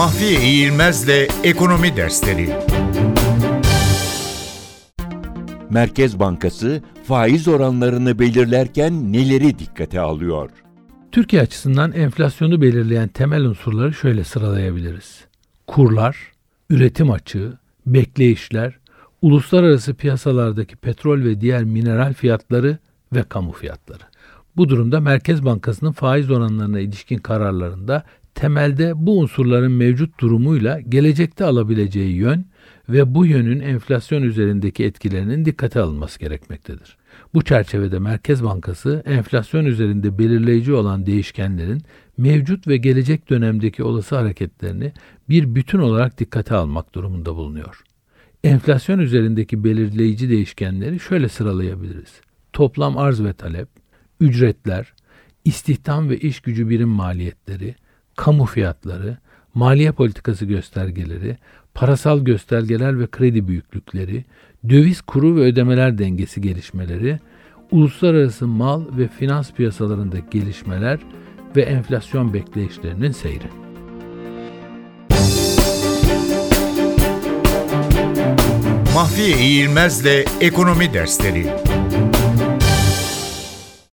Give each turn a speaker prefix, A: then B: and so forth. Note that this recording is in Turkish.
A: Mahfiye İğilmez'le Ekonomi Dersleri
B: Merkez Bankası faiz oranlarını belirlerken neleri dikkate alıyor?
C: Türkiye açısından enflasyonu belirleyen temel unsurları şöyle sıralayabiliriz. Kurlar, üretim açığı, bekleyişler, uluslararası piyasalardaki petrol ve diğer mineral fiyatları ve kamu fiyatları. Bu durumda Merkez Bankası'nın faiz oranlarına ilişkin kararlarında temelde bu unsurların mevcut durumuyla gelecekte alabileceği yön ve bu yönün enflasyon üzerindeki etkilerinin dikkate alınması gerekmektedir. Bu çerçevede Merkez Bankası enflasyon üzerinde belirleyici olan değişkenlerin mevcut ve gelecek dönemdeki olası hareketlerini bir bütün olarak dikkate almak durumunda bulunuyor. Enflasyon üzerindeki belirleyici değişkenleri şöyle sıralayabiliriz. Toplam arz ve talep, ücretler, istihdam ve iş gücü birim maliyetleri, kamu fiyatları, maliye politikası göstergeleri, parasal göstergeler ve kredi büyüklükleri, döviz kuru ve ödemeler dengesi gelişmeleri, uluslararası mal ve finans piyasalarında gelişmeler ve enflasyon bekleyişlerinin seyri.
A: Mahfiye İğilmez'le Ekonomi Dersleri